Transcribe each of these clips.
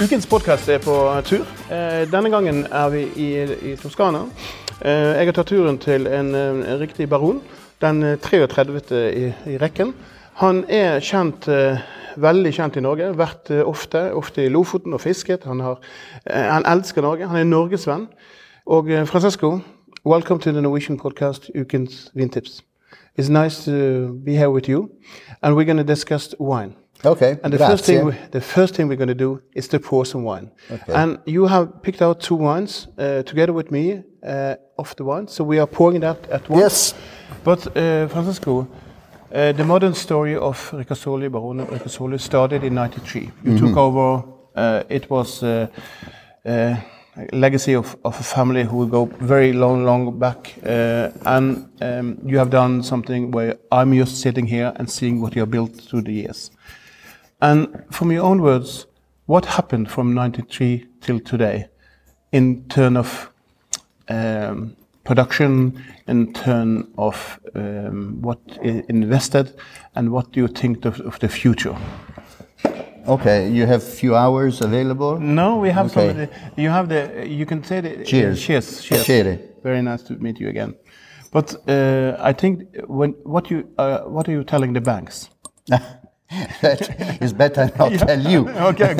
Ukens podkast er på tur. Eh, Denne gangen er vi i, i Toskana. Eh, Jeg har tatt turen til en, eh, en riktig baron. Den eh, 33. i, i rekken. Han er kjent, eh, veldig kjent i Norge. Vært eh, ofte, ofte i Lofoten og fisket. Han, har, eh, han elsker Norge. Han er norgesvenn. Og eh, Francesco, welcome to the Norwegian podcast Ukens vintips. It's nice to be here with you. And we're going to discuss wine. Okay. And the first thing, we, the first thing we're going to do is to pour some wine. Okay. And you have picked out two wines uh, together with me uh, of the wine, so we are pouring that at once. Yes. But uh, Francesco, uh, the modern story of Ricasoli, Barone Ricasoli, started in '93. You took over. Uh, it was uh, uh, a legacy of, of a family who will go very long, long back, uh, and um, you have done something where I'm just sitting here and seeing what you have built through the years. And from your own words, what happened from 93 till today in turn of um, production, in turn of um, what is invested, and what do you think of, of the future? Okay, you have few hours available. No, we have Okay. somebody. You have the. You can say the. Cheers. cheers. Cheers. Cheers. Very nice to meet you again. But uh, I think when what you uh, what are you telling the banks? that is better not tell you. okay,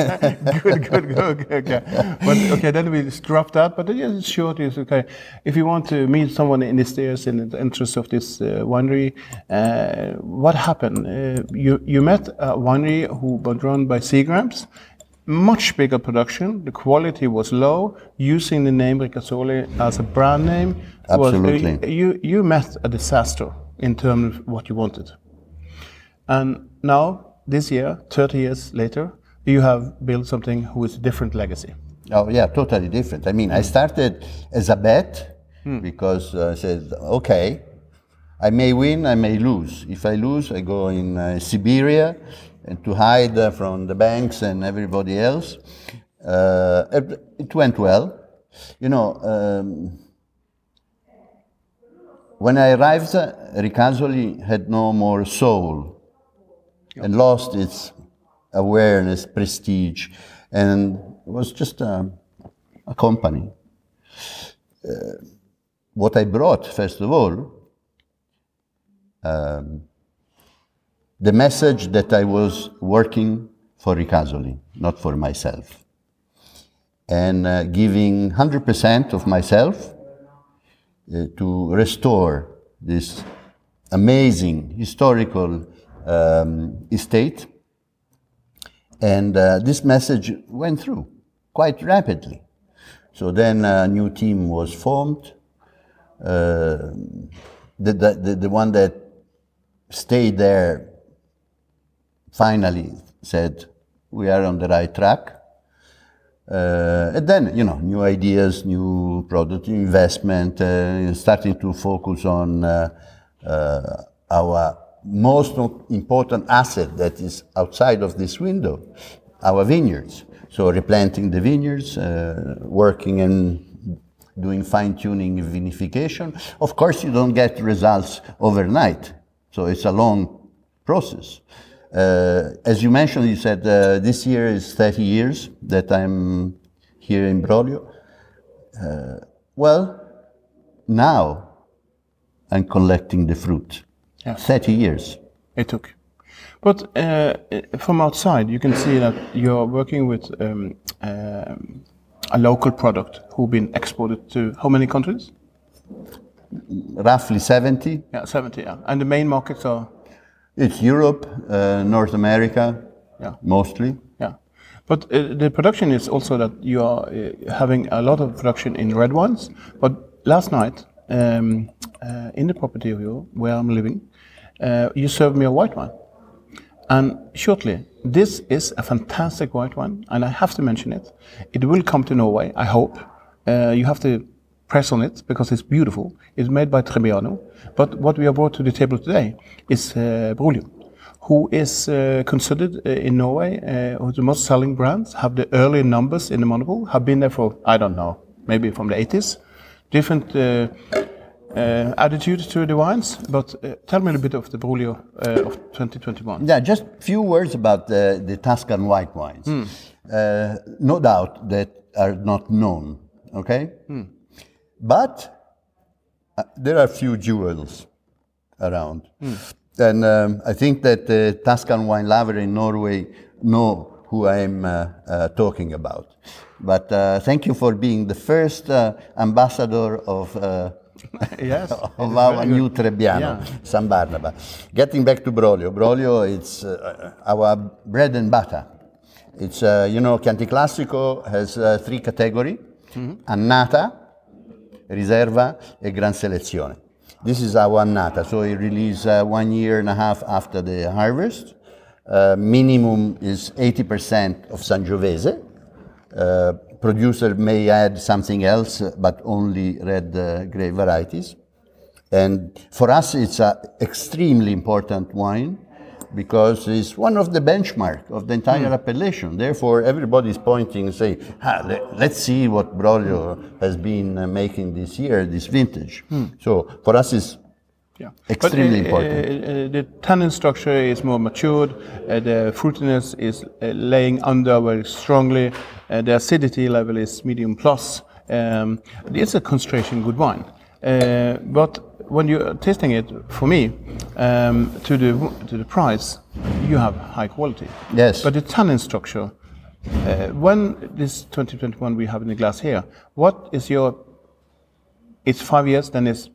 good, good, good, good, okay. But okay, then we just drop that. But yeah, it's short. It's okay. If you want to meet someone in the stairs in the interest of this uh, winery, uh, what happened? Uh, you you met a winery who was run by Seagrams. Much bigger production. The quality was low. Using the name Ricasoli as a brand name was Absolutely. you you met a disaster in terms of what you wanted. And now, this year, 30 years later, you have built something with a different legacy. Oh yeah, totally different. I mean, I started as a bet because uh, I said, okay, I may win, I may lose. If I lose, I go in uh, Siberia and to hide uh, from the banks and everybody else. Uh, it, it went well. You know, um, when I arrived, uh, Ricasoli had no more soul and lost its awareness, prestige, and was just a, a company. Uh, what I brought, first of all, um, the message that I was working for Ricasoli, not for myself, and uh, giving 100% of myself uh, to restore this amazing historical um, estate. And uh, this message went through quite rapidly. So then a new team was formed. Uh, the, the, the, one that stayed there finally said, We are on the right track. Uh, and then, you know, new ideas, new product investment, uh, starting to focus on uh, uh, our most important asset that is outside of this window, our vineyards. So replanting the vineyards, uh, working and doing fine tuning vinification. Of course, you don't get results overnight. So it's a long process. Uh, as you mentioned, you said uh, this year is 30 years that I'm here in Brolio. Uh, well, now I'm collecting the fruit. Yeah. 30 years. It took. But uh, from outside, you can see that you're working with um, um, a local product who been exported to how many countries? Roughly 70. Yeah, 70. Yeah. And the main markets are It's Europe, uh, North America, Yeah. mostly. yeah. But uh, the production is also that you are uh, having a lot of production in red wines. But last night, um, uh, in the property of you where I'm living, uh, you served me a white wine. And shortly, this is a fantastic white wine, and I have to mention it. It will come to Norway, I hope. Uh, you have to press on it because it's beautiful. It's made by Trebbiano. But what we have brought to the table today is uh, who is uh, considered uh, in Norway uh, the most selling brands, have the early numbers in the monopoly, have been there for, I don't know, maybe from the 80s. Different uh, attitude to the wines, but uh, tell me a little bit of the Brolio uh, of 2021. Yeah, just few words about the, the Tuscan white wines. Uh, no doubt that are not known, okay? But uh, there are few jewels around. And um, I think that the Tuscan wine lover in Norway know who I am uh, uh, talking about. But uh, thank you for being the first uh, ambassador of uh, Yes, our new. Trebbiano, Yeah. San Barnaba. Getting back to Brolio, Brolio it's uh, our bread and butter. It's, uh, you know, Chianti Classico has uh, three categories, Mm-hmm. Annata, Riserva, and Gran Selezione. This is our Annata, so it released uh, one year and a half after the harvest. Uh, minimum is 80% of Sangiovese. Producer may add something else, but only red uh, grape varieties. And for us, it's an extremely important wine because it's one of the benchmark of the entire appellation. Therefore, everybody is pointing and say, ah, let, let's see what Brolio has been uh, making this year, this vintage. So for us, it's Yeah. Extremely but, uh, important. uh, uh, the tannin structure is more matured. The fruitiness is laying under very strongly. The acidity level is medium plus. Um, it's a concentration good wine. Uh, but when you're tasting it, for me, um, to the to the price, you have high quality. Yes. But the tannin structure, uh, when this 2021 we have in the glass here, what is your it's five years, then it's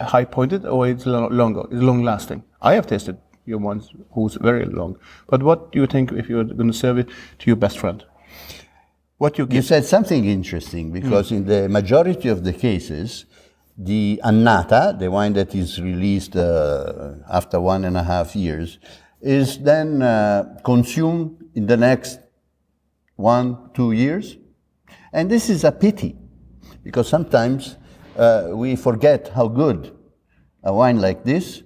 high pointed, or it's lo- longer, it's long lasting. I have tasted your ones who's very long. But what do you think if you're going to serve it to your best friend? What you You said something interesting because in the majority of the cases, the annata, the wine that is released uh, after one and a half years, is then uh, consumed in the next one, two years. And this is a pity because sometimes uh, we forget how good a wine like this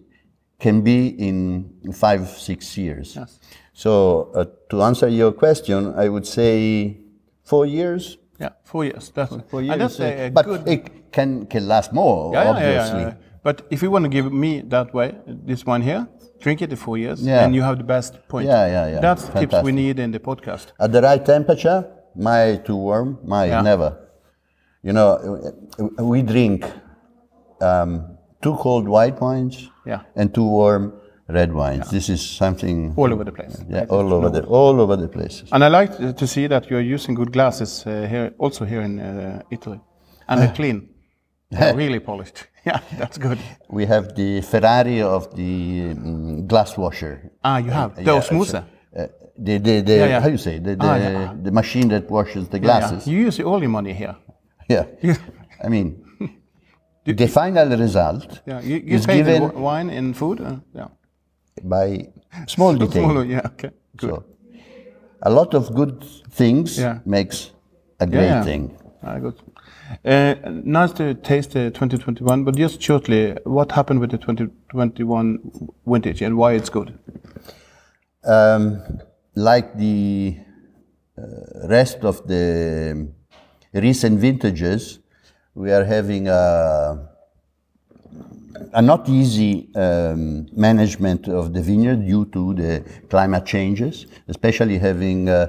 can be in five, six years. Yes. So, uh, to answer your question, I would say four years. Yeah, four years. That's Four years. that's a, a but good. it can, can last more, yeah, yeah, yeah, obviously. yeah, yeah. But if you want to give me that way, this one here, drink it in four years, Yeah. and you have the best point. Yeah, yeah, yeah. That's tips we need in the podcast. At the right temperature, my too warm, my never. You know, uh, we drink um, two cold white wines Yeah. and two warm red wines. This is something All over the place. yeah, all over the all over the places. And I like to- see that you're using good glasses uh, here, also here in uh, Italy, and they're clean, They're really polished. Yeah, that's good. We have the Ferrari of the um, glass washer. Ah, you have the Yeah, osmosa. Uh, the the, the Yeah, yeah. how you say the the, Ah, yeah. the machine that washes the Yeah, glasses. You use all your money here. Yeah. Yeah. I mean, the final result Yeah, you, you is pay the given wine in food. Uh, yeah. by small detail. Smaller, yeah. Okay. Good. So, a lot of good things Yeah. makes a great yeah. thing. Ah, good. Uh, nice to taste the 2021, but just shortly, what happened with the 2021 vintage and why it's good? Um, like the uh, rest of the recent vintages, we are having a, a not easy um, management of the vineyard due to the climate changes, especially having uh,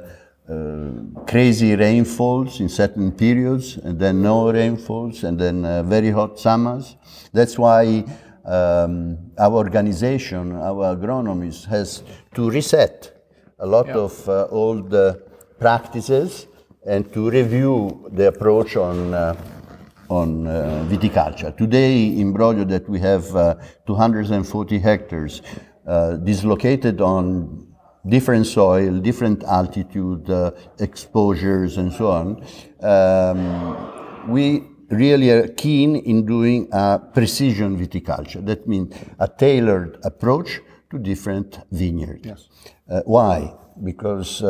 uh, crazy rainfalls in certain periods, and then no rainfalls, and then uh, very hot summers. That's why um, our organization, our agronomist, has to reset a lot of uh, old uh, practices and to review the approach on uh, on uh, viticulture. Today in Brolio that we have uh, 240 hectares uh, dislocated on different soil, different altitude, uh, exposures, and so on, um, we really are keen in doing a precision viticulture. That means a tailored approach to different vineyards. Yes. Uh, why? Because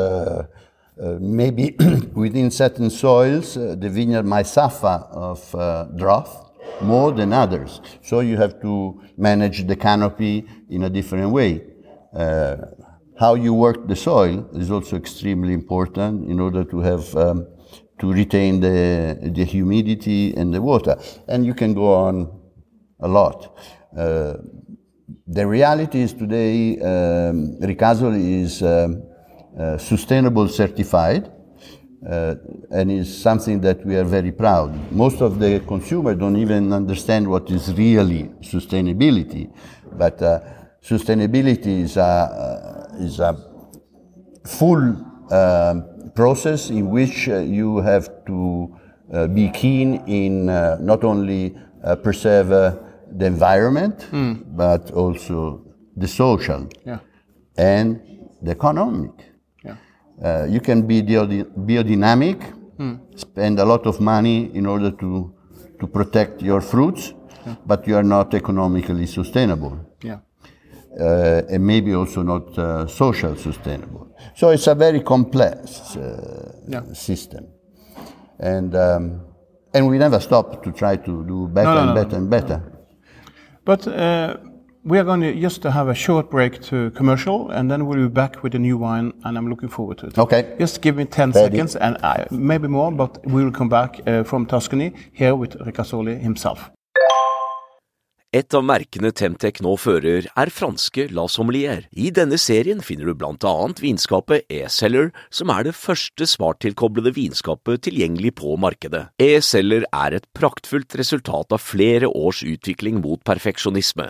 maybe within certain soils, uh, the vineyard might suffer of uh, drought more than others. So you have to manage the canopy in a different way. Uh, how you work the soil is also extremely important in order to have um, to retain the, the humidity and the water. And you can go on a lot. Uh, the reality is today, um, Ricasoli is um, uh, sustainable certified. Uh, and is something that we are very proud. Most of the consumers don't even understand what is really sustainability, but uh, sustainability is a, uh, is a full um, process in which uh, you have to be keen in not only preserve the environment, but also the social Yeah. and the economic. Yeah. Uh, you can be biodynamic, spend a lot of money in order to, to protect your fruits, but you are not economically sustainable Yeah. uh, and maybe also not uh, social sustainable. So it's a very complex uh, Yeah. system. And, um, and we never stop to try to do better No, no, and no, better and better. But uh, we are going to just to have a short break to commercial, and then we'll be back with a new wine, and I'm looking forward to it. Okay. Just give me 10 Ready. seconds, and I, maybe more, but we will come back uh, from Tuscany here with Riccasoli himself. Et av merkene Temtec nå fører, er franske La Sommelier. I denne serien finner du blant annet vinskapet E-Celler, som er det første smarttilkoblede vinskapet tilgjengelig på markedet. E-Celler er et praktfullt resultat av flere års utvikling mot perfeksjonisme.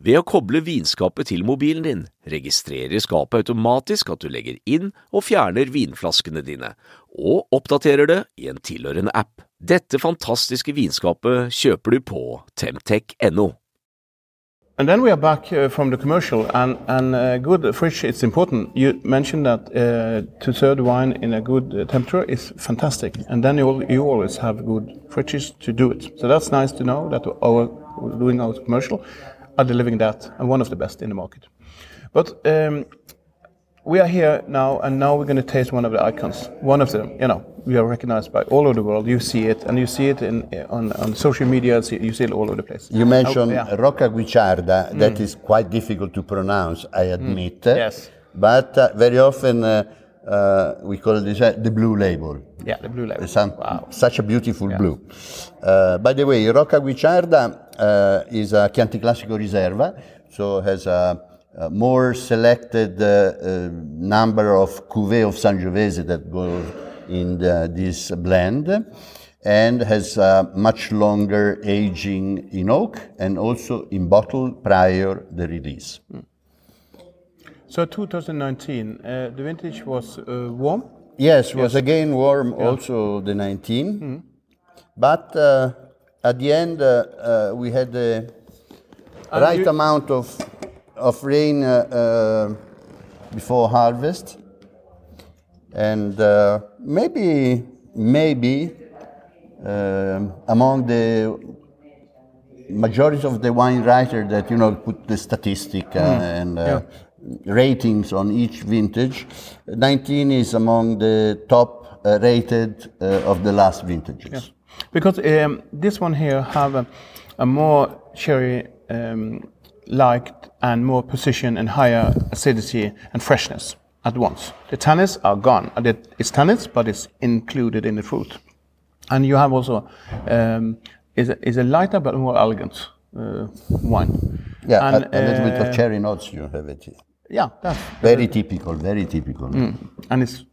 Ved å koble vinskapet til mobilen din, registrerer skapet automatisk at du legger inn og fjerner vinflaskene dine, og oppdaterer det i en tilhørende app. Dette fantastiske vinskapet kjøper du på temtech.no. And then we are back uh, from the commercial, and, and uh, good fridge It's important. You mentioned that uh, the wine in a good uh, temperature is fantastic, and then you, you always have good fridges to do it. So that's nice to know that our doing our commercial are delivering that, and one of the best in the market. But um, we are here now, and now we're going to taste one of the icons. One of them, you know, we are recognized by all over the world. You see it, and you see it in on, on social media. You see it all over the place. You mentioned Oh, yeah. Mm. Rocca Guicciarda. That is quite difficult to pronounce, I admit. Yes. But uh, very often uh, uh, we call this uh, the blue label. Yeah, the blue label. Some, Wow. Such a beautiful blue. Uh, by the way, Rocca Guicciarda uh, is a Chianti Classico Riserva, so has a, a more selected uh, uh, number of cuvées of Sangiovese that go in the, this blend, and has a much longer aging in oak and also in bottle prior the release. So 2019, uh, the vintage was uh, warm. Yes, was again warm also the 19. But uh, at the end, uh, uh, we had the And right you- amount of, of rain uh, uh, before harvest. And uh, maybe, maybe um, among the majority of the wine writer that you know put the statistic uh, and uh, ratings on each vintage 19 is among the top uh, rated uh, of the last vintages Because um, this one here have a, a more cherry um, liked and more precision and higher acidity and freshness at once. The tannins are gone. It's tannins, but it's included in the fruit. And you have also um, is a, is a lighter but more elegant uh, wine. yeah and, a, a little bit uh, of cherry notes you have it Yeah, that's very typical very typical and it's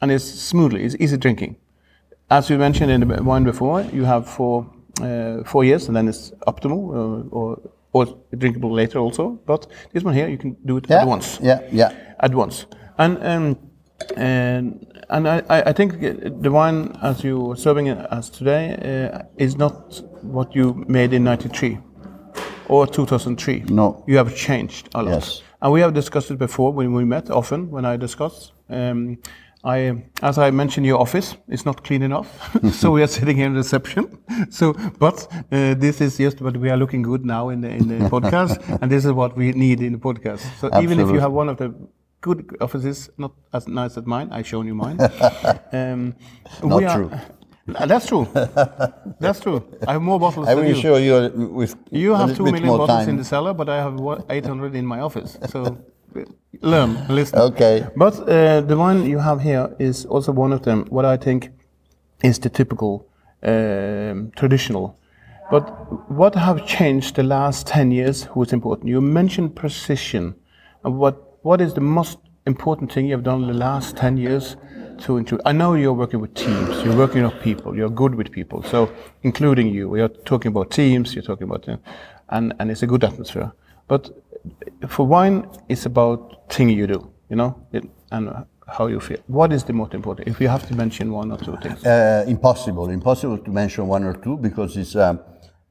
and it's smoothly, it's easy drinking. As you mentioned in the wine before, you have for uh, four years, and then it's optimal uh, or or drinkable later also. But this one here, you can do it Yeah. at once Yeah, yeah. at once. And um, and and I, I I think the wine as you are serving it as today uh, is not what you made in '93 or 2003. No. you have changed a lot. Yes. And we have discussed it before when we met often when I discuss. Um, I, as I mentioned, your office is not clean enough, so we are sitting here in reception. So, but uh, this is just what we are looking good now in the in the podcast, and this is what we need in the podcast. So even if you have one of the good offices, not as nice as mine, I've shown you mine. um, Not we are- true. Uh, That's true. That's true. I have more bottles I than will you. show you with You have two million bottles time. in the cellar, but I have 800 in my office. So learn, listen. Okay. But uh, the one you have here is also one of them. What I think is the typical um, traditional. But what have changed the last 10 years? Who is important? You mentioned precision. And what what is the most important thing you have done in the last 10 years to include? I know you're working with teams. You're working with people. You're good with people. So including you, we are talking about teams. You're talking about, uh, and and it's a good atmosphere. But for wine, it's about thing you do. You know, it, and how you feel. What is the most important? If you have to mention one or two things. Uh, impossible, impossible to mention one or two because it's uh,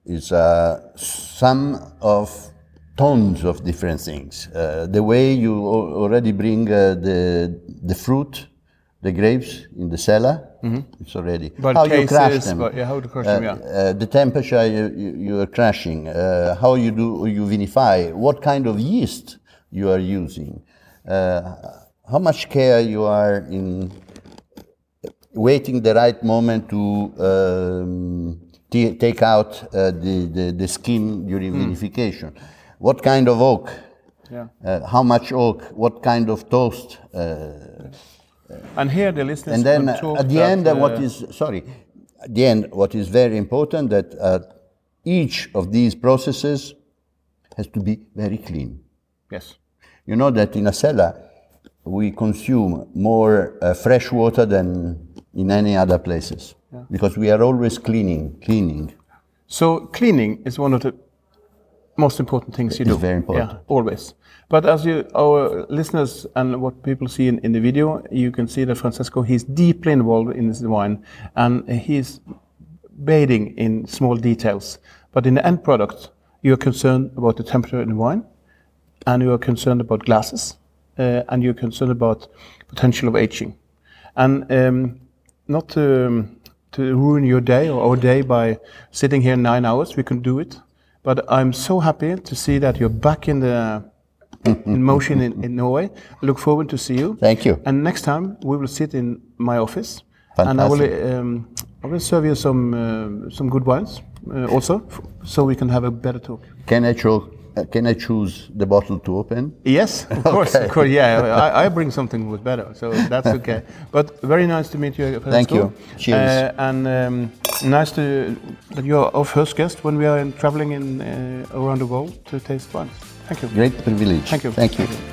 it's uh, some of tons of different things. Uh, the way you already bring the the fruit, the grapes in the cellar, it's already Mm-hmm. But how you crush them. but yeah, how to crush uh, them, yeah. uh, the temperature you, you, you are crushing, uh, how you do you vinify, what kind of yeast you are using, uh, how much care you are in waiting the right moment to um, t- take out uh, the, the, the skin during vinification. What kind of oak? Yeah. Uh, how much oak? What kind of toast? Uh, And here the listeners and then at the end, uh, what uh, sorry, at the end, what is very important that uh, each of these processes has to be very clean. yes, You know that in a cellar we consume more uh, fresh water than in any other places because we are always cleaning, cleaning. So cleaning is one of the most important things you It's do. very important. Yeah, always. But as you, our listeners and what people see in, in the video, you can see that Francesco he's deeply involved in this wine, and he's bathing in small details. But in the end product, you are concerned about the temperature in the wine, and you are concerned about glasses, uh, and you're concerned about potential of aging, and um, not to, um, to ruin your day or our day by sitting here nine hours. We can do it, but I'm so happy to see that you're back in the in motion in, in Norway. I look forward to see you. Thank you. And next time we will sit in my office, and I will um, I will serve you some uh, some good wines uh, also, f- so we can have a better talk. Can I, uh, can I choose the bottle to open? Yes, of course, of course. Yeah, I, I bring something with better, so that's okay. But very nice to meet you. Thank you. Cheers. Uh, and um, nice to that you are our first guest when we are in, traveling in uh, around the world to taste wines. Thank you. Great privilege. Thank you. Thank you.